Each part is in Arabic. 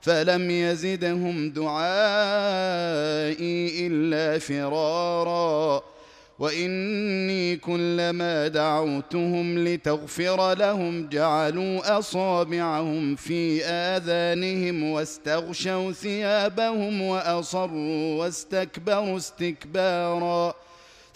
فلم يزدهم دعائي إلا فرارا. وإني كلما دعوتهم لتغفر لهم جعلوا أصابعهم في آذانهم واستغشوا ثيابهم وأصروا واستكبروا استكبارا.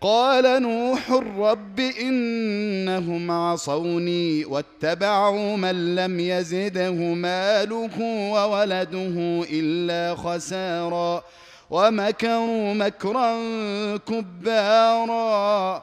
قال نوح رب إنهم عصوني واتبعوا من لم يزده ماله وولده إلا خسارا ومكروا مكرا كبارا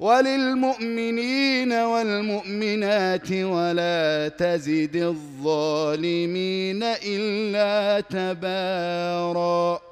وللمؤمنين والمؤمنات ولا تزد الظالمين إلا تبارا.